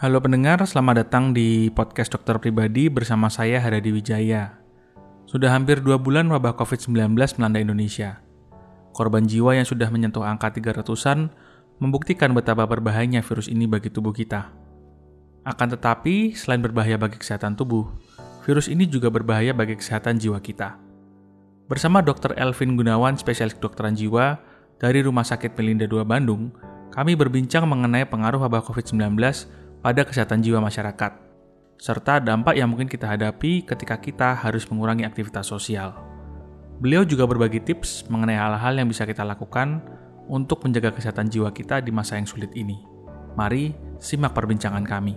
Halo pendengar, selamat datang di podcast dokter pribadi bersama saya Hadadi Wijaya. Sudah hampir dua bulan wabah COVID-19 melanda Indonesia. Korban jiwa yang sudah menyentuh angka 300-an membuktikan betapa berbahayanya virus ini bagi tubuh kita. Akan tetapi, selain berbahaya bagi kesehatan tubuh, virus ini juga berbahaya bagi kesehatan jiwa kita. Bersama Dr. Elvin Gunawan, spesialis kedokteran jiwa dari Rumah Sakit Melinda II Bandung, kami berbincang mengenai pengaruh wabah COVID-19 pada kesehatan jiwa masyarakat, serta dampak yang mungkin kita hadapi ketika kita harus mengurangi aktivitas sosial. Beliau juga berbagi tips mengenai hal-hal yang bisa kita lakukan untuk menjaga kesehatan jiwa kita di masa yang sulit ini. Mari simak perbincangan kami.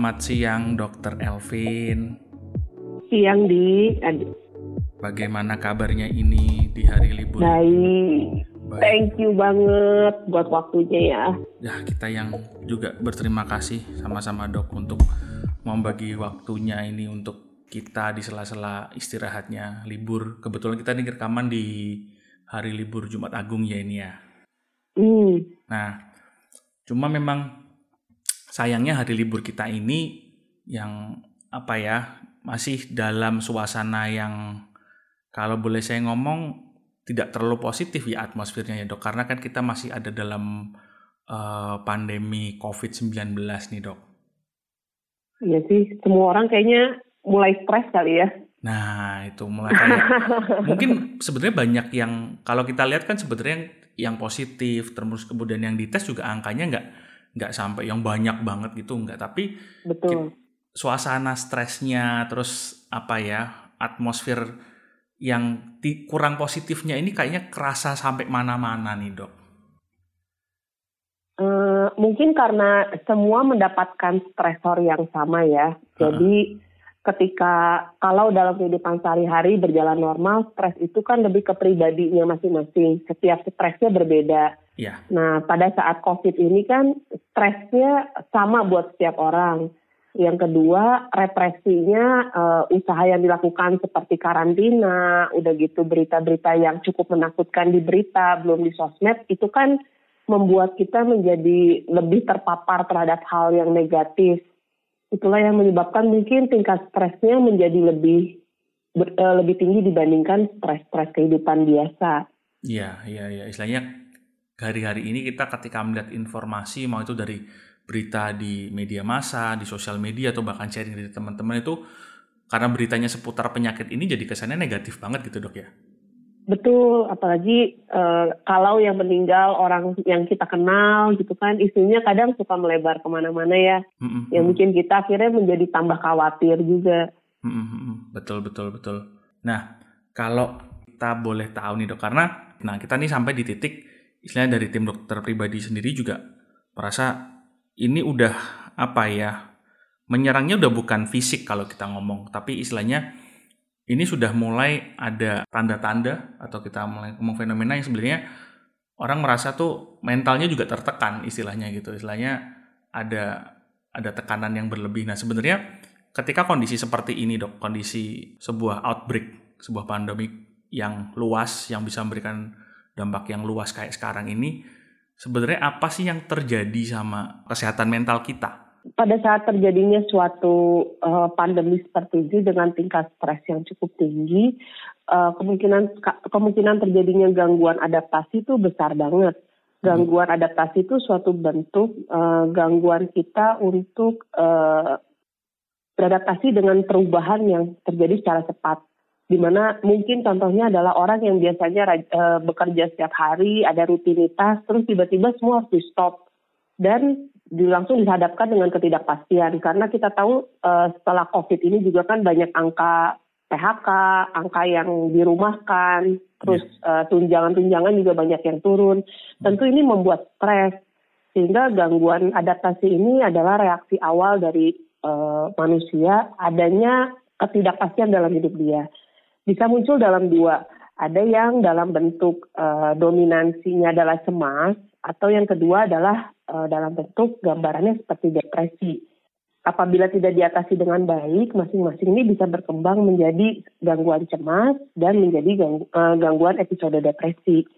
Selamat siang Dokter Elvin. Siang di. Bagaimana kabarnya ini di hari libur? Baik. Baik. Thank you banget buat waktunya ya. Ya, kita yang juga berterima kasih sama-sama dok untuk membagi waktunya ini untuk kita di sela-sela istirahatnya libur. Kebetulan kita ini rekaman di hari libur Jumat Agung ya ini ya. Hmm. Nah, cuma memang sayangnya hari libur kita ini yang apa ya masih dalam suasana yang kalau boleh saya ngomong tidak terlalu positif ya atmosfernya ya dok karena kan kita masih ada dalam uh, pandemi COVID-19 nih dok. Iya sih semua orang kayaknya mulai stres kali ya. Nah itu mulai kayak mungkin sebenarnya banyak yang kalau kita lihat kan sebenarnya yang positif terus kemudian yang dites juga angkanya nggak nggak sampai yang banyak banget gitu nggak tapi betul suasana stresnya terus apa ya atmosfer yang di, kurang positifnya ini kayaknya kerasa sampai mana-mana nih dok. Uh, mungkin karena semua mendapatkan stresor yang sama ya. Jadi uh ketika kalau dalam kehidupan sehari-hari berjalan normal, stres itu kan lebih ke pribadinya masing-masing. Setiap stresnya berbeda. Yeah. Nah, pada saat COVID ini kan stresnya sama buat setiap orang. Yang kedua, represinya uh, usaha yang dilakukan seperti karantina, udah gitu berita-berita yang cukup menakutkan di berita, belum di sosmed, itu kan membuat kita menjadi lebih terpapar terhadap hal yang negatif. Itulah yang menyebabkan mungkin tingkat stresnya menjadi lebih ber, uh, lebih tinggi dibandingkan stres-stres kehidupan biasa. Iya, iya, iya. Istilahnya hari-hari ini kita ketika melihat informasi mau itu dari berita di media massa, di sosial media atau bahkan sharing dari teman-teman itu karena beritanya seputar penyakit ini jadi kesannya negatif banget gitu dok ya? Betul, apalagi uh, kalau yang meninggal orang yang kita kenal gitu kan, isunya kadang suka melebar ke mana-mana ya, mm-hmm. yang bikin kita akhirnya menjadi tambah khawatir juga. Mm-hmm. Betul, betul, betul. Nah, kalau kita boleh tahu nih dok, karena nah kita nih sampai di titik istilahnya dari tim dokter pribadi sendiri juga merasa ini udah apa ya menyerangnya udah bukan fisik kalau kita ngomong tapi istilahnya ini sudah mulai ada tanda-tanda atau kita mulai ngomong fenomena yang sebenarnya orang merasa tuh mentalnya juga tertekan istilahnya gitu. Istilahnya ada ada tekanan yang berlebih. Nah sebenarnya ketika kondisi seperti ini dok kondisi sebuah outbreak sebuah pandemi yang luas yang bisa memberikan dampak yang luas kayak sekarang ini, sebenarnya apa sih yang terjadi sama kesehatan mental kita? Pada saat terjadinya suatu uh, pandemi seperti ini dengan tingkat stres yang cukup tinggi, uh, kemungkinan kemungkinan terjadinya gangguan adaptasi itu besar banget. Gangguan hmm. adaptasi itu suatu bentuk uh, gangguan kita untuk uh, beradaptasi dengan perubahan yang terjadi secara cepat di mana mungkin contohnya adalah orang yang biasanya uh, bekerja setiap hari, ada rutinitas, terus tiba-tiba semua harus di stop dan langsung dihadapkan dengan ketidakpastian karena kita tahu uh, setelah COVID ini juga kan banyak angka PHK, angka yang dirumahkan, terus yeah. uh, tunjangan-tunjangan juga banyak yang turun. Tentu ini membuat stres sehingga gangguan adaptasi ini adalah reaksi awal dari uh, manusia adanya ketidakpastian dalam hidup dia bisa muncul dalam dua. Ada yang dalam bentuk uh, dominansinya adalah cemas, atau yang kedua adalah uh, dalam bentuk gambarannya seperti depresi. apabila tidak diatasi dengan baik, masing-masing ini bisa berkembang menjadi gangguan cemas dan menjadi uh, gangguan episode depresi.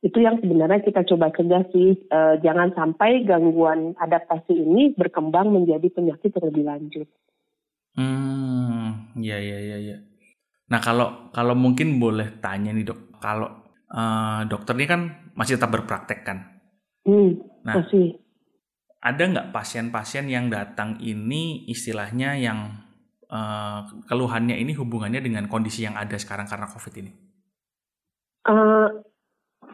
Itu yang sebenarnya kita coba cegah sih, jangan sampai gangguan adaptasi ini berkembang menjadi penyakit terlebih lanjut. Hmm, ya ya ya ya. Nah kalau kalau mungkin boleh tanya nih dok, kalau uh, dokter ini kan masih tetap berpraktek kan? Hmm, nah, masih ada nggak pasien-pasien yang datang ini istilahnya yang uh, keluhannya ini hubungannya dengan kondisi yang ada sekarang karena COVID ini? Uh,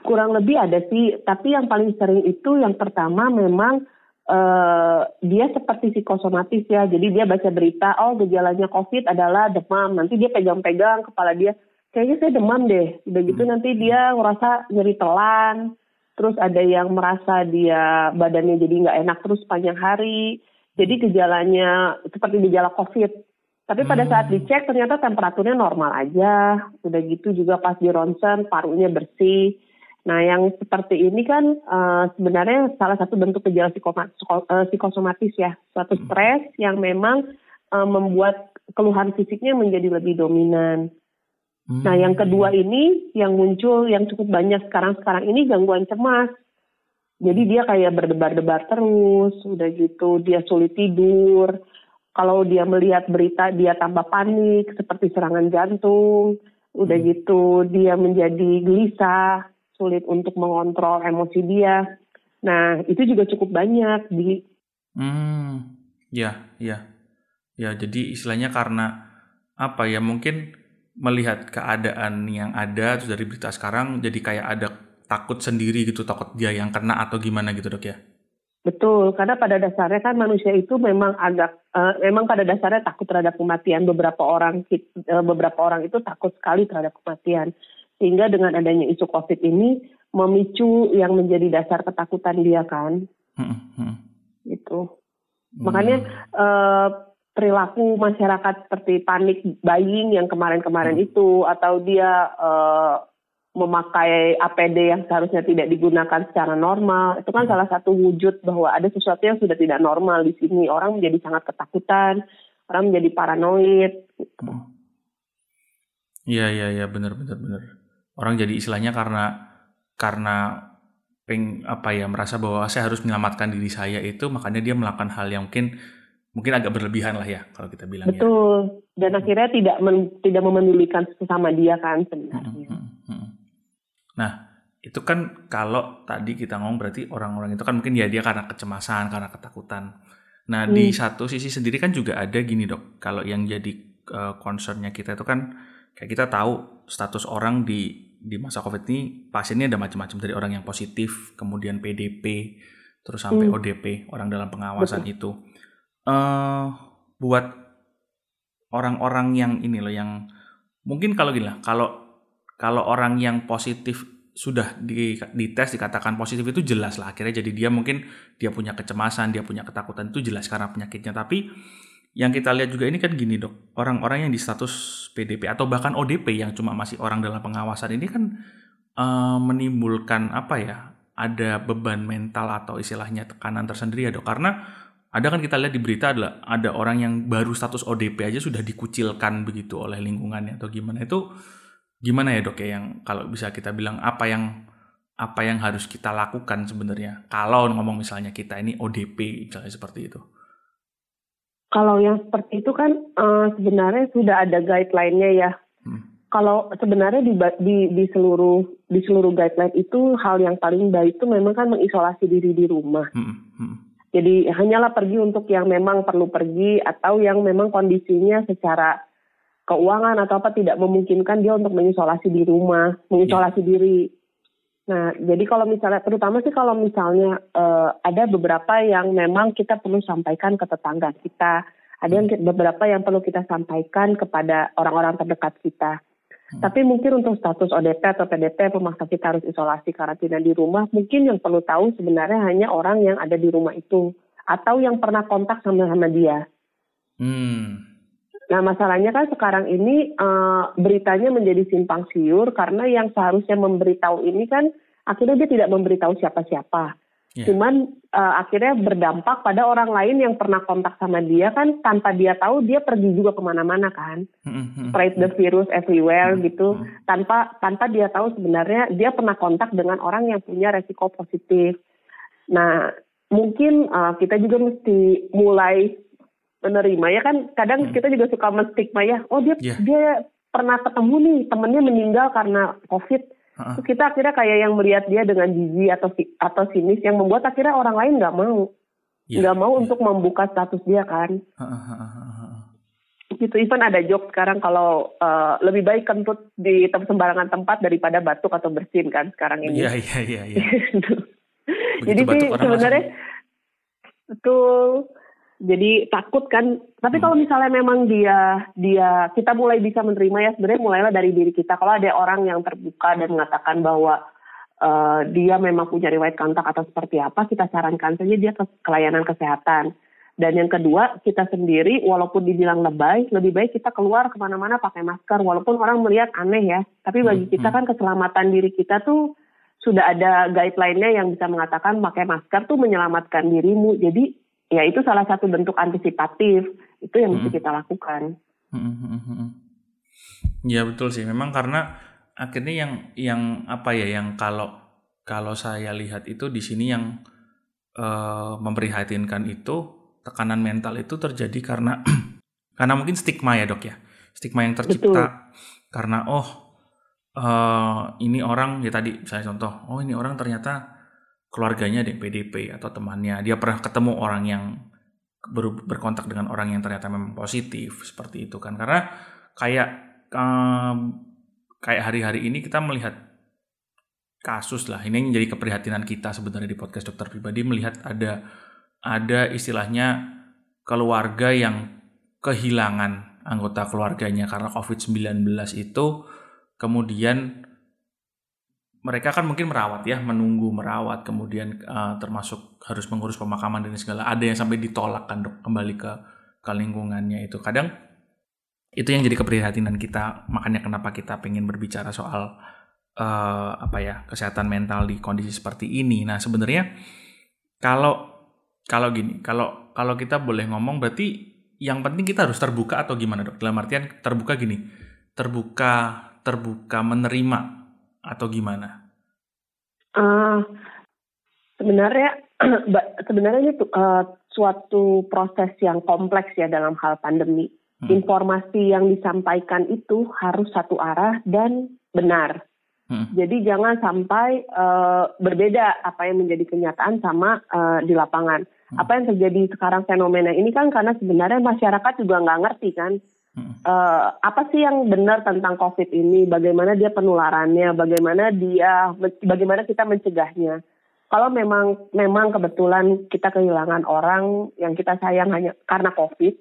kurang lebih ada sih, tapi yang paling sering itu yang pertama memang uh, dia seperti psikosomatis ya, jadi dia baca berita, oh gejalanya COVID adalah demam, nanti dia pegang-pegang kepala dia, kayaknya saya demam deh, udah gitu hmm. nanti dia ngerasa nyeri telan, terus ada yang merasa dia badannya jadi nggak enak terus panjang hari. Jadi gejalanya seperti gejala COVID. Tapi pada hmm. saat dicek ternyata temperaturnya normal aja. Udah gitu juga pas di ronsen parunya bersih. Nah yang seperti ini kan uh, sebenarnya salah satu bentuk gejala eh, psikosomatis ya. Suatu hmm. stres yang memang uh, membuat keluhan fisiknya menjadi lebih dominan. Hmm. Nah, yang kedua ini yang muncul yang cukup banyak sekarang-sekarang ini gangguan cemas. Jadi dia kayak berdebar-debar terus, udah gitu dia sulit tidur. Kalau dia melihat berita dia tambah panik seperti serangan jantung. Udah hmm. gitu dia menjadi gelisah, sulit untuk mengontrol emosi dia. Nah, itu juga cukup banyak di Hmm. Ya, ya. Ya, jadi istilahnya karena apa ya? Mungkin melihat keadaan yang ada terus dari berita sekarang jadi kayak ada takut sendiri gitu takut dia yang kena atau gimana gitu dok ya betul karena pada dasarnya kan manusia itu memang agak uh, memang pada dasarnya takut terhadap kematian beberapa orang uh, beberapa orang itu takut sekali terhadap kematian sehingga dengan adanya isu covid ini memicu yang menjadi dasar ketakutan dia kan hmm, hmm. itu makanya uh, perilaku masyarakat seperti panik buying yang kemarin-kemarin hmm. itu atau dia uh, memakai APD yang seharusnya tidak digunakan secara normal itu kan hmm. salah satu wujud bahwa ada sesuatu yang sudah tidak normal di sini orang menjadi sangat ketakutan orang menjadi paranoid gitu. Iya iya iya benar benar benar orang jadi istilahnya karena karena peng apa ya merasa bahwa saya harus menyelamatkan diri saya itu makanya dia melakukan hal yang mungkin mungkin agak berlebihan lah ya kalau kita bilang ya. betul ya. dan akhirnya tidak men, tidak memedulikan sesama dia kan sebenarnya hmm, hmm, hmm. nah itu kan kalau tadi kita ngomong berarti orang-orang itu kan mungkin ya dia karena kecemasan karena ketakutan nah hmm. di satu sisi sendiri kan juga ada gini dok kalau yang jadi uh, concernnya kita itu kan kayak kita tahu status orang di di masa covid ini pasiennya ada macam-macam dari orang yang positif kemudian PDP terus sampai hmm. ODP orang dalam pengawasan Betul. itu uh, buat orang-orang yang ini loh yang mungkin kalau gini lah kalau kalau orang yang positif sudah di, dites dikatakan positif itu jelas lah akhirnya jadi dia mungkin dia punya kecemasan dia punya ketakutan itu jelas karena penyakitnya tapi yang kita lihat juga ini kan gini dok. Orang-orang yang di status PDP atau bahkan ODP yang cuma masih orang dalam pengawasan ini kan uh, menimbulkan apa ya ada beban mental atau istilahnya tekanan tersendiri ya dok. Karena ada kan kita lihat di berita adalah ada orang yang baru status ODP aja sudah dikucilkan begitu oleh lingkungannya atau gimana. Itu gimana ya dok ya yang kalau bisa kita bilang apa yang apa yang harus kita lakukan sebenarnya? Kalau ngomong misalnya kita ini ODP misalnya seperti itu. Kalau yang seperti itu kan uh, sebenarnya sudah ada guideline-nya ya. Hmm. Kalau sebenarnya di, di di seluruh di seluruh guideline itu hal yang paling baik itu memang kan mengisolasi diri di rumah. Hmm. Hmm jadi hanyalah pergi untuk yang memang perlu pergi atau yang memang kondisinya secara keuangan atau apa tidak memungkinkan dia untuk mengisolasi di rumah, mengisolasi yeah. diri. Nah, jadi kalau misalnya, terutama sih kalau misalnya uh, ada beberapa yang memang kita perlu sampaikan ke tetangga kita, ada yang beberapa yang perlu kita sampaikan kepada orang-orang terdekat kita. Hmm. Tapi mungkin untuk status ODP atau PDP pemaksa kita harus isolasi karantina di rumah, mungkin yang perlu tahu sebenarnya hanya orang yang ada di rumah itu atau yang pernah kontak sama sama dia. Hmm. Nah masalahnya kan sekarang ini uh, beritanya menjadi simpang siur karena yang seharusnya memberitahu ini kan akhirnya dia tidak memberitahu siapa-siapa. Yeah. Cuman uh, akhirnya berdampak pada orang lain yang pernah kontak sama dia kan tanpa dia tahu dia pergi juga ke mana-mana kan, mm-hmm. spread the virus everywhere mm-hmm. gitu tanpa tanpa dia tahu sebenarnya dia pernah kontak dengan orang yang punya resiko positif. Nah mungkin uh, kita juga mesti mulai menerima ya kan kadang mm. kita juga suka menstigma ya oh dia yeah. dia pernah ketemu nih temennya meninggal karena covid uh-uh. kita akhirnya kayak yang melihat dia dengan jijik atau atau sinis yang membuat akhirnya orang lain nggak mau iya, nggak yeah, mau yeah. untuk membuka status dia kan uh-uh. gitu even ada joke sekarang kalau uh, lebih baik kentut di sembarangan tempat daripada batuk atau bersin kan sekarang ini iya iya iya, iya. jadi sih sebenarnya betul jadi takut kan. Tapi kalau hmm. misalnya memang dia dia kita mulai bisa menerima ya sebenarnya mulailah dari diri kita. Kalau ada orang yang terbuka dan mengatakan bahwa uh, dia memang punya riwayat kontak atau seperti apa kita sarankan saja dia ke kelayanan kesehatan. Dan yang kedua kita sendiri walaupun dibilang lebay lebih baik kita keluar ke mana-mana pakai masker. Walaupun orang melihat aneh ya tapi bagi hmm, kita hmm. kan keselamatan diri kita tuh sudah ada guideline-nya yang bisa mengatakan pakai masker tuh menyelamatkan dirimu. Jadi ya itu salah satu bentuk antisipatif itu yang mesti hmm. kita lakukan. Hmm, hmm, ya betul sih, memang karena akhirnya yang yang apa ya yang kalau kalau saya lihat itu di sini yang uh, memprihatinkan itu tekanan mental itu terjadi karena karena mungkin stigma ya dok ya stigma yang tercipta betul. karena oh uh, ini orang ya tadi saya contoh oh ini orang ternyata keluarganya ada yang PDP atau temannya. Dia pernah ketemu orang yang ber, berkontak dengan orang yang ternyata memang positif seperti itu kan. Karena kayak um, kayak hari-hari ini kita melihat kasus lah. Ini yang menjadi keprihatinan kita sebenarnya di podcast dokter pribadi melihat ada ada istilahnya keluarga yang kehilangan anggota keluarganya karena COVID-19 itu. Kemudian mereka kan mungkin merawat ya, menunggu merawat, kemudian uh, termasuk harus mengurus pemakaman dan segala. Ada yang sampai ditolak kan dok kembali ke ke lingkungannya itu. Kadang itu yang jadi keprihatinan kita. Makanya kenapa kita pengen berbicara soal uh, apa ya kesehatan mental di kondisi seperti ini. Nah sebenarnya kalau kalau gini, kalau kalau kita boleh ngomong berarti yang penting kita harus terbuka atau gimana dok? Dalam artian terbuka gini, terbuka terbuka menerima atau gimana? Uh, sebenarnya sebenarnya itu uh, suatu proses yang kompleks ya dalam hal pandemi. Hmm. Informasi yang disampaikan itu harus satu arah dan benar. Hmm. Jadi jangan sampai uh, berbeda apa yang menjadi kenyataan sama uh, di lapangan. Hmm. Apa yang terjadi sekarang fenomena ini kan karena sebenarnya masyarakat juga nggak ngerti kan Uh, apa sih yang benar tentang COVID ini? Bagaimana dia penularannya? Bagaimana dia? Bagaimana kita mencegahnya? Kalau memang memang kebetulan kita kehilangan orang yang kita sayang hanya karena COVID,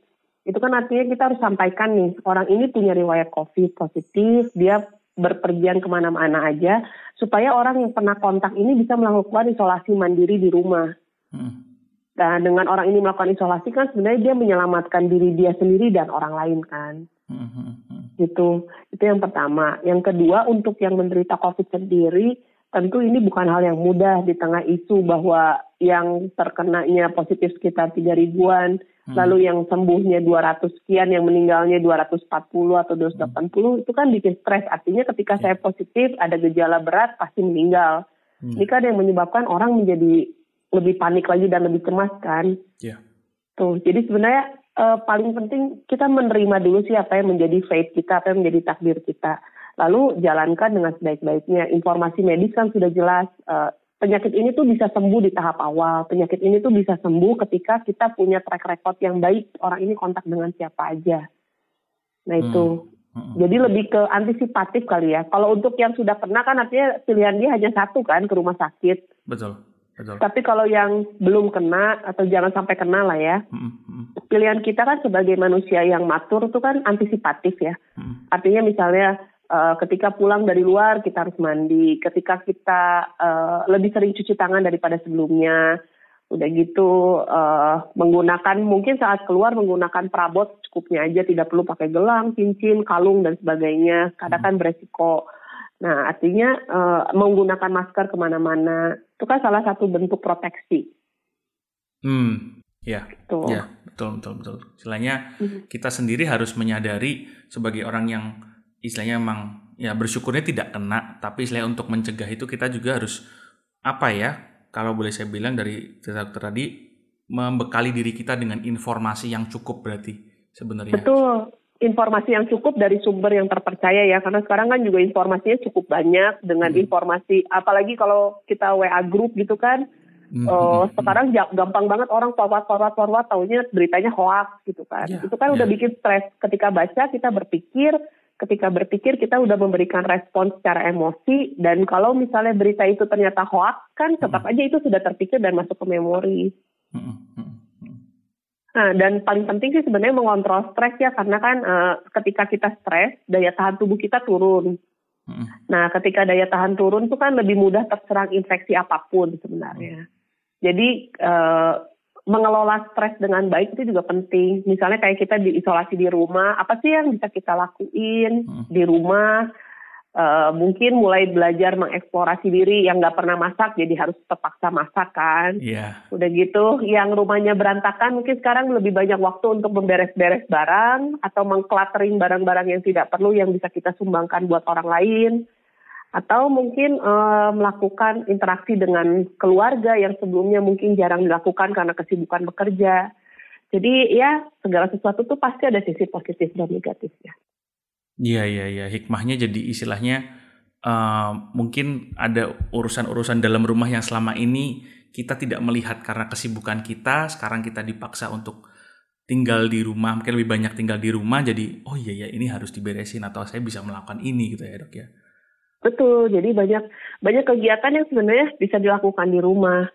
itu kan artinya kita harus sampaikan nih orang ini punya riwayat COVID positif, dia berpergian ke mana-mana aja, supaya orang yang pernah kontak ini bisa melakukan isolasi mandiri di rumah. Hmm. Nah, dengan orang ini melakukan isolasi kan sebenarnya dia menyelamatkan diri dia sendiri dan orang lain kan. Mm-hmm. Gitu. Itu yang pertama. Yang kedua untuk yang menderita COVID sendiri, tentu ini bukan hal yang mudah di tengah isu bahwa yang terkenanya positif sekitar 3 ribuan, hmm. lalu yang sembuhnya 200 sekian, yang meninggalnya 240 atau 280, hmm. itu kan bikin stres. Artinya ketika yeah. saya positif, ada gejala berat, pasti meninggal. Hmm. Ini kan yang menyebabkan orang menjadi lebih panik lagi dan lebih cemas kan. Yeah. Tuh, jadi sebenarnya uh, paling penting kita menerima dulu sih apa yang menjadi fate kita, apa yang menjadi takdir kita. Lalu jalankan dengan sebaik-baiknya. Informasi medis kan sudah jelas. Uh, penyakit ini tuh bisa sembuh di tahap awal. Penyakit ini tuh bisa sembuh ketika kita punya track record yang baik. Orang ini kontak dengan siapa aja. Nah itu. Hmm. Hmm. Jadi lebih ke antisipatif kali ya. Kalau untuk yang sudah pernah kan artinya pilihan dia hanya satu kan ke rumah sakit. Betul. Betul. Tapi kalau yang belum kena atau jangan sampai kena lah ya, mm-hmm. pilihan kita kan sebagai manusia yang matur itu kan antisipatif ya. Mm-hmm. Artinya misalnya uh, ketika pulang dari luar kita harus mandi, ketika kita uh, lebih sering cuci tangan daripada sebelumnya, udah gitu uh, menggunakan mungkin saat keluar menggunakan perabot cukupnya aja, tidak perlu pakai gelang, cincin, kalung dan sebagainya. Kadang mm-hmm. kan beresiko Nah, artinya uh, menggunakan masker ke mana-mana itu kan salah satu bentuk proteksi. Hmm, ya, gitu. ya, betul, betul, betul. Istilahnya hmm. kita sendiri harus menyadari sebagai orang yang istilahnya memang ya bersyukurnya tidak kena, tapi istilahnya untuk mencegah itu kita juga harus apa ya? Kalau boleh saya bilang dari cerita dokter tadi membekali diri kita dengan informasi yang cukup berarti sebenarnya. Betul informasi yang cukup dari sumber yang terpercaya ya karena sekarang kan juga informasinya cukup banyak dengan hmm. informasi apalagi kalau kita WA grup gitu kan hmm. uh, sekarang gampang banget orang forward forward forward taunya beritanya hoax gitu kan yeah. itu kan yeah. udah bikin stres ketika baca kita berpikir ketika berpikir kita udah memberikan respon secara emosi dan kalau misalnya berita itu ternyata hoax kan tetap hmm. aja itu sudah terpikir dan masuk ke memori. Hmm. Nah, dan paling penting sih sebenarnya mengontrol stres ya, karena kan uh, ketika kita stres, daya tahan tubuh kita turun. Hmm. Nah, ketika daya tahan turun itu kan lebih mudah terserang infeksi apa pun sebenarnya. Hmm. Jadi uh, mengelola stres dengan baik itu juga penting. Misalnya kayak kita diisolasi di rumah, apa sih yang bisa kita lakuin hmm. di rumah? Uh, mungkin mulai belajar mengeksplorasi diri yang nggak pernah masak jadi harus terpaksa masak kan. Yeah. Udah gitu yang rumahnya berantakan mungkin sekarang lebih banyak waktu untuk memberes-beres barang atau mengcluttering barang-barang yang tidak perlu yang bisa kita sumbangkan buat orang lain atau mungkin uh, melakukan interaksi dengan keluarga yang sebelumnya mungkin jarang dilakukan karena kesibukan bekerja. Jadi ya segala sesuatu tuh pasti ada sisi positif dan negatifnya. Iya iya iya. Hikmahnya jadi istilahnya uh, mungkin ada urusan-urusan dalam rumah yang selama ini kita tidak melihat karena kesibukan kita. Sekarang kita dipaksa untuk tinggal di rumah mungkin lebih banyak tinggal di rumah. Jadi oh iya ya ini harus diberesin atau saya bisa melakukan ini gitu ya dok ya? Betul. Jadi banyak banyak kegiatan yang sebenarnya bisa dilakukan di rumah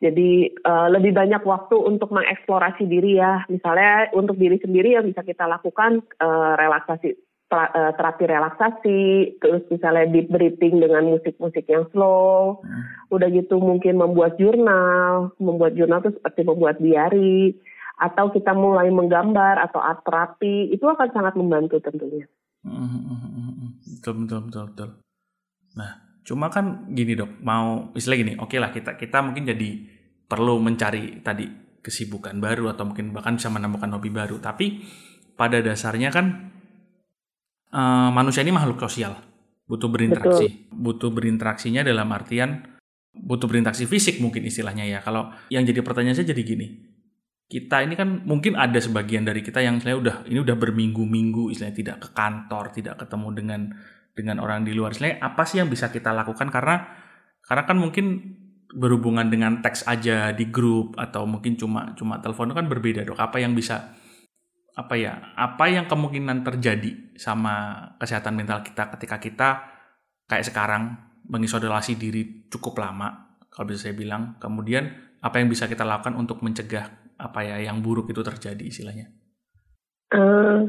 jadi uh, lebih banyak waktu untuk mengeksplorasi diri ya. Misalnya untuk diri sendiri yang bisa kita lakukan uh, relaksasi uh, terapi relaksasi, terus misalnya deep breathing dengan musik-musik yang slow. Hmm. Udah gitu mungkin membuat jurnal, membuat jurnal itu seperti membuat diary atau kita mulai menggambar atau art terapi itu akan sangat membantu tentunya. Hmm, hmm, hmm, betul betul betul betul. Nah, Cuma kan gini dok, mau istilah gini, oke okay lah kita kita mungkin jadi perlu mencari tadi kesibukan baru atau mungkin bahkan bisa menemukan hobi baru. Tapi pada dasarnya kan uh, manusia ini makhluk sosial, butuh berinteraksi, Betul. butuh berinteraksinya dalam artian butuh berinteraksi fisik mungkin istilahnya ya. Kalau yang jadi pertanyaan saya jadi gini, kita ini kan mungkin ada sebagian dari kita yang saya udah ini udah berminggu-minggu istilahnya tidak ke kantor, tidak ketemu dengan dengan orang di luar. Sebenarnya apa sih yang bisa kita lakukan karena karena kan mungkin berhubungan dengan teks aja di grup atau mungkin cuma cuma telepon kan berbeda dok. Apa yang bisa apa ya? Apa yang kemungkinan terjadi sama kesehatan mental kita ketika kita kayak sekarang mengisolasi diri cukup lama kalau bisa saya bilang. Kemudian apa yang bisa kita lakukan untuk mencegah apa ya yang buruk itu terjadi istilahnya? Uh,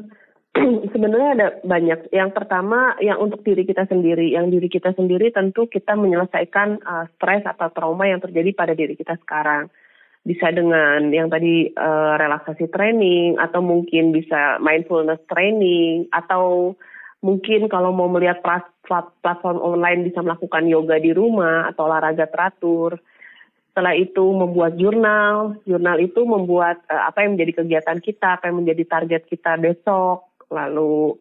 sebenarnya ada banyak. Yang pertama yang untuk diri kita sendiri. Yang diri kita sendiri tentu kita menyelesaikan uh, stres atau trauma yang terjadi pada diri kita sekarang. Bisa dengan yang tadi uh, relaksasi training atau mungkin bisa mindfulness training atau mungkin kalau mau melihat platform online bisa melakukan yoga di rumah atau olahraga teratur. Setelah itu membuat jurnal, jurnal itu membuat uh, apa yang menjadi kegiatan kita, apa yang menjadi target kita besok, lalu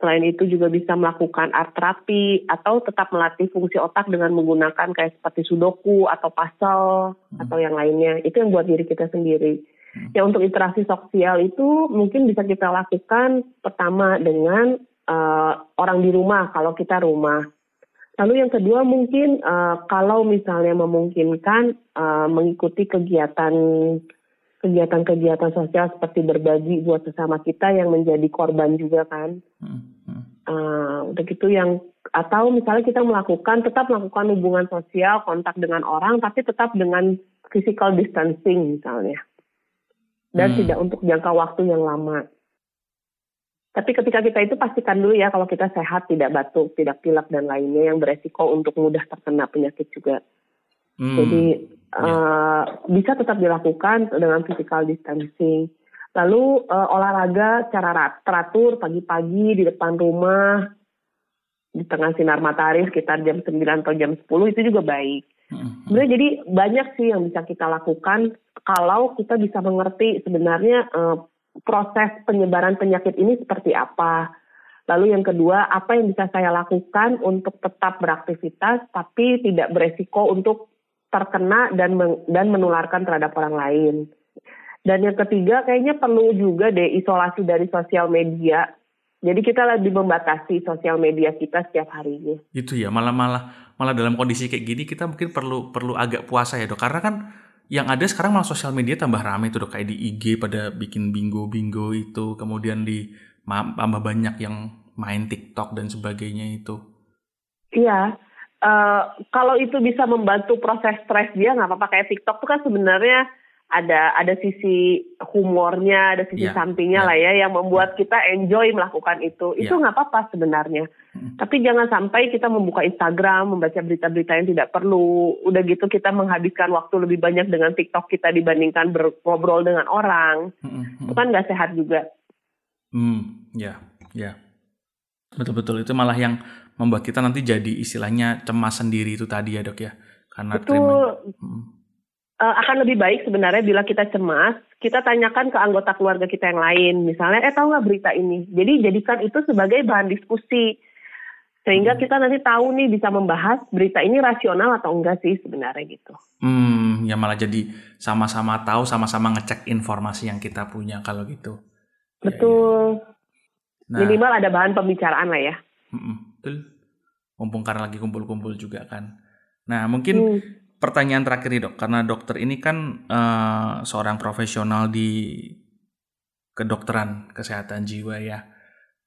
selain itu juga bisa melakukan art terapi atau tetap melatih fungsi otak dengan menggunakan kayak seperti sudoku atau puzzle hmm. atau yang lainnya itu yang buat diri kita sendiri hmm. ya untuk interaksi sosial itu mungkin bisa kita lakukan pertama dengan uh, orang di rumah kalau kita rumah lalu yang kedua mungkin uh, kalau misalnya memungkinkan uh, mengikuti kegiatan kegiatan-kegiatan sosial seperti berbagi buat sesama kita yang menjadi korban juga kan. Hmm. Hmm. Uh, udah gitu yang atau misalnya kita melakukan tetap melakukan hubungan sosial kontak dengan orang tapi tetap dengan physical distancing misalnya dan hmm. tidak untuk jangka waktu yang lama. Tapi ketika kita itu pastikan dulu ya kalau kita sehat, tidak batuk, tidak pilek dan lainnya yang beresiko untuk mudah terkena penyakit juga. Hmm. Jadi uh, bisa tetap dilakukan dengan physical distancing. Lalu uh, olahraga cara teratur pagi-pagi di depan rumah di tengah sinar matahari sekitar jam 9 atau jam 10 itu juga baik. Sebenarnya jadi banyak sih yang bisa kita lakukan kalau kita bisa mengerti sebenarnya uh, proses penyebaran penyakit ini seperti apa. Lalu yang kedua, apa yang bisa saya lakukan untuk tetap beraktivitas tapi tidak beresiko untuk terkena dan dan menularkan terhadap orang lain. Dan yang ketiga, kayaknya perlu juga deh isolasi dari sosial media. Jadi kita lebih membatasi sosial media kita setiap harinya. Itu ya, malah malah malah dalam kondisi kayak gini kita mungkin perlu perlu agak puasa ya dok, karena kan yang ada sekarang malah sosial media tambah rame tuh dok kayak di IG pada bikin bingo-bingo itu, kemudian di tambah banyak yang main TikTok dan sebagainya itu. Iya, uh, kalau itu bisa membantu proses stres dia nggak apa-apa kayak TikTok tuh kan sebenarnya ada ada sisi humornya, ada sisi yeah, sampingnya yeah. lah ya yang membuat kita enjoy melakukan itu. Itu ya. nggak yeah. apa-apa sebenarnya. Hmm. Tapi jangan sampai kita membuka Instagram, membaca berita-berita yang tidak perlu. Udah gitu kita menghabiskan waktu lebih banyak dengan TikTok kita dibandingkan berngobrol dengan orang. Hmm. hmm. Itu kan nggak sehat juga. Hmm, ya, ya. Betul-betul itu malah yang membuat kita nanti jadi istilahnya cemas sendiri itu tadi ya dok ya. Karena Betul. Terima, hmm uh, akan lebih baik sebenarnya bila kita cemas, kita tanyakan ke anggota keluarga kita yang lain. Misalnya, eh tahu nggak berita ini? Jadi jadikan itu sebagai bahan diskusi. Sehingga hmm. kita nanti tahu nih bisa membahas berita ini rasional atau enggak sih sebenarnya gitu. Hmm, ya malah jadi sama-sama tahu, sama-sama ngecek informasi yang kita punya kalau gitu. Betul. Ya, ya. Nah, Minimal ada bahan pembicaraan lah ya. Betul. Mumpung karena lagi kumpul-kumpul juga kan. Nah mungkin hmm pertanyaan terakhir nih dok, karena dokter ini kan uh, seorang profesional di kedokteran kesehatan jiwa ya.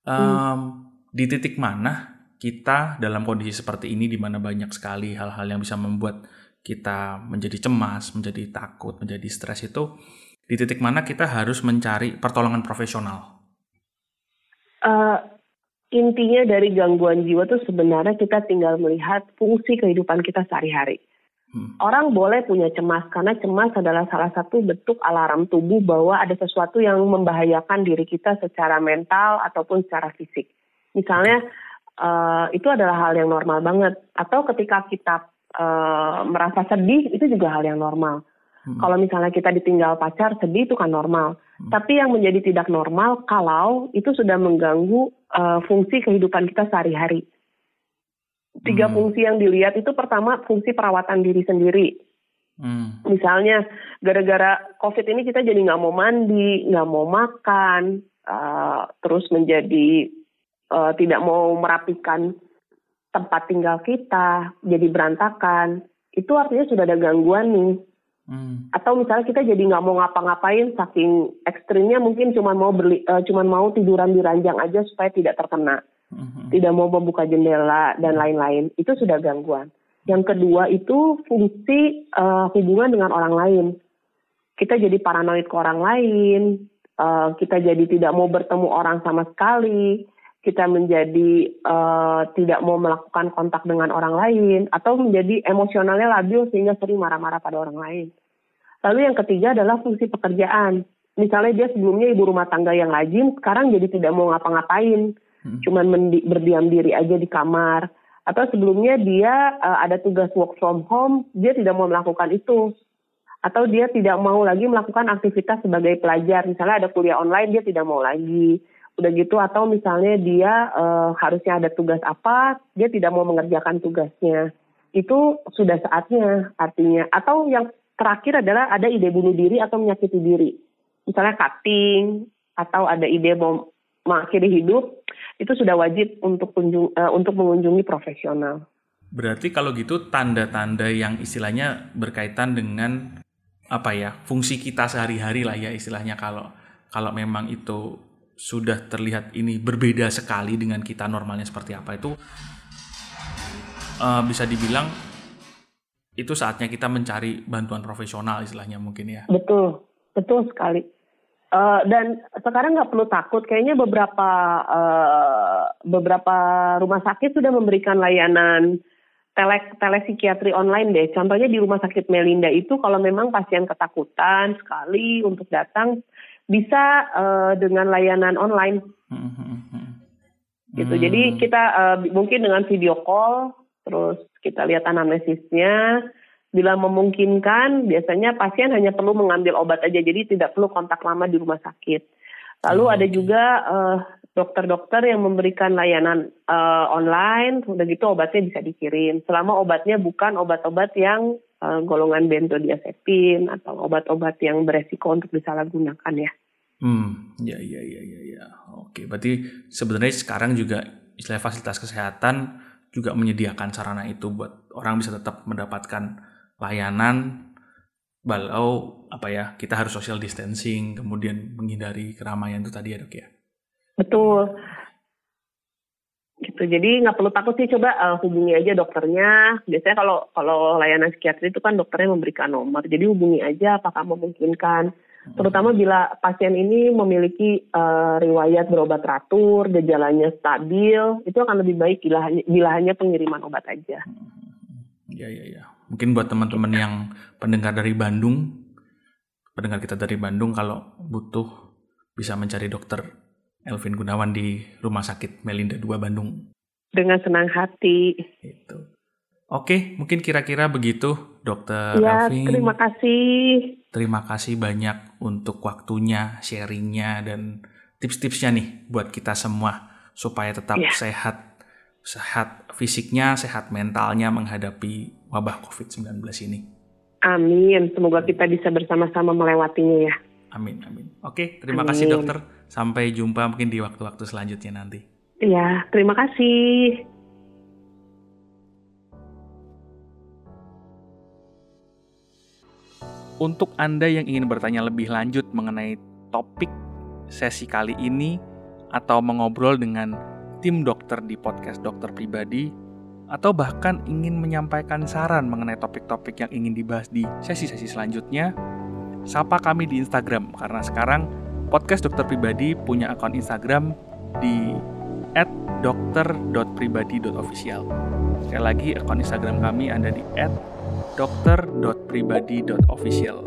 Um, hmm. Di titik mana kita dalam kondisi seperti ini, di mana banyak sekali hal-hal yang bisa membuat kita menjadi cemas, menjadi takut, menjadi stres itu, di titik mana kita harus mencari pertolongan profesional? Uh, intinya dari gangguan jiwa itu sebenarnya kita tinggal melihat fungsi kehidupan kita sehari-hari Hmm. Orang boleh punya cemas karena cemas adalah salah satu bentuk alarm tubuh bahwa ada sesuatu yang membahayakan diri kita secara mental ataupun secara fisik. Misalnya uh, itu adalah hal yang normal banget. Atau ketika kita uh, merasa sedih itu juga hal yang normal. Hmm. Kalau misalnya kita ditinggal pacar sedih itu kan normal. Hmm. Tapi yang menjadi tidak normal kalau itu sudah mengganggu uh, fungsi kehidupan kita sehari-hari. Tiga hmm. fungsi yang dilihat itu pertama fungsi perawatan diri sendiri. Hmm. Misalnya gara-gara COVID ini kita jadi nggak mau mandi, nggak mau makan, uh, terus menjadi uh, tidak mau merapikan tempat tinggal kita, jadi berantakan. Itu artinya sudah ada gangguan nih. Hmm. Atau misalnya kita jadi nggak mau ngapa-ngapain saking ekstrimnya mungkin cuma mau berli, uh, cuma mau tiduran di ranjang aja supaya tidak terkena hmm. tidak mau membuka jendela dan lain-lain, itu sudah gangguan. Yang kedua itu fungsi uh, hubungan dengan orang lain. Kita jadi paranoid ke orang lain, uh, kita jadi tidak mau bertemu orang sama sekali, kita menjadi uh, tidak mau melakukan kontak dengan orang lain, atau menjadi emosionalnya labil sehingga sering marah-marah pada orang lain. Lalu yang ketiga adalah fungsi pekerjaan. Misalnya dia sebelumnya ibu rumah tangga yang rajin, sekarang jadi tidak mau ngapa-ngapain hmm. cuman berdiam diri aja di kamar atau sebelumnya dia uh, ada tugas work from home dia tidak mau melakukan itu atau dia tidak mau lagi melakukan aktivitas sebagai pelajar misalnya ada kuliah online dia tidak mau lagi udah gitu atau misalnya dia uh, harusnya ada tugas apa dia tidak mau mengerjakan tugasnya. Itu sudah saatnya artinya. Atau yang terakhir adalah ada ide bunuh diri atau menyakiti diri. Misalnya cutting atau ada ide mau mengakhiri hidup itu sudah wajib untuk kunjung, uh, untuk mengunjungi profesional. Berarti kalau gitu tanda-tanda yang istilahnya berkaitan dengan apa ya fungsi kita sehari-hari lah ya istilahnya kalau kalau memang itu sudah terlihat ini berbeda sekali dengan kita normalnya seperti apa itu uh, bisa dibilang itu saatnya kita mencari bantuan profesional istilahnya mungkin ya. Betul, betul sekali. Uh, dan sekarang nggak perlu takut, kayaknya beberapa uh, beberapa rumah sakit sudah memberikan layanan tele telepsikiatri online deh. Contohnya di rumah sakit Melinda itu kalau memang pasien ketakutan sekali untuk datang bisa uh, dengan layanan online. gitu. Hmm. Jadi kita uh, mungkin dengan video call, terus kita lihat anamnesisnya. Bila memungkinkan, biasanya pasien hanya perlu mengambil obat aja, jadi tidak perlu kontak lama di rumah sakit. Lalu ada juga uh, dokter-dokter yang memberikan layanan uh, online, udah gitu obatnya bisa dikirim. Selama obatnya bukan obat-obat yang uh, golongan benzodiazepin atau obat-obat yang beresiko untuk disalahgunakan ya. Hmm, ya, ya, ya, ya, ya. Oke, berarti sebenarnya sekarang juga istilah fasilitas kesehatan juga menyediakan sarana itu buat orang bisa tetap mendapatkan layanan walau apa ya kita harus social distancing kemudian menghindari keramaian itu tadi ya dok ya betul gitu. Jadi nggak perlu takut sih coba uh, hubungi aja dokternya. Biasanya kalau kalau layanan psikiatri itu kan dokternya memberikan nomor. Jadi hubungi aja apakah memungkinkan terutama bila pasien ini memiliki uh, riwayat berobat teratur, gejalanya stabil, itu akan lebih baik bila hanya, bila hanya pengiriman obat aja. Ya ya ya. Mungkin buat teman-teman yang pendengar dari Bandung, pendengar kita dari Bandung kalau butuh bisa mencari dokter Elvin Gunawan di Rumah Sakit Melinda 2 Bandung. Dengan senang hati. Itu. Oke, mungkin kira-kira begitu, Dokter ya, Elvin. Terima kasih. Terima kasih banyak untuk waktunya, sharingnya, dan tips-tipsnya nih buat kita semua supaya tetap ya. sehat, sehat fisiknya, sehat mentalnya menghadapi wabah COVID-19 ini. Amin. Semoga kita bisa bersama-sama melewatinya ya. Amin, amin. Oke, terima amin. kasih dokter. Sampai jumpa mungkin di waktu-waktu selanjutnya nanti. Iya, terima kasih. Untuk Anda yang ingin bertanya lebih lanjut mengenai topik sesi kali ini atau mengobrol dengan tim dokter di podcast dokter pribadi atau bahkan ingin menyampaikan saran mengenai topik-topik yang ingin dibahas di sesi-sesi selanjutnya, sapa kami di Instagram karena sekarang podcast dokter pribadi punya akun Instagram di @dokter.pribadi.official. Sekali lagi akun Instagram kami ada di dokter.pribadi.official.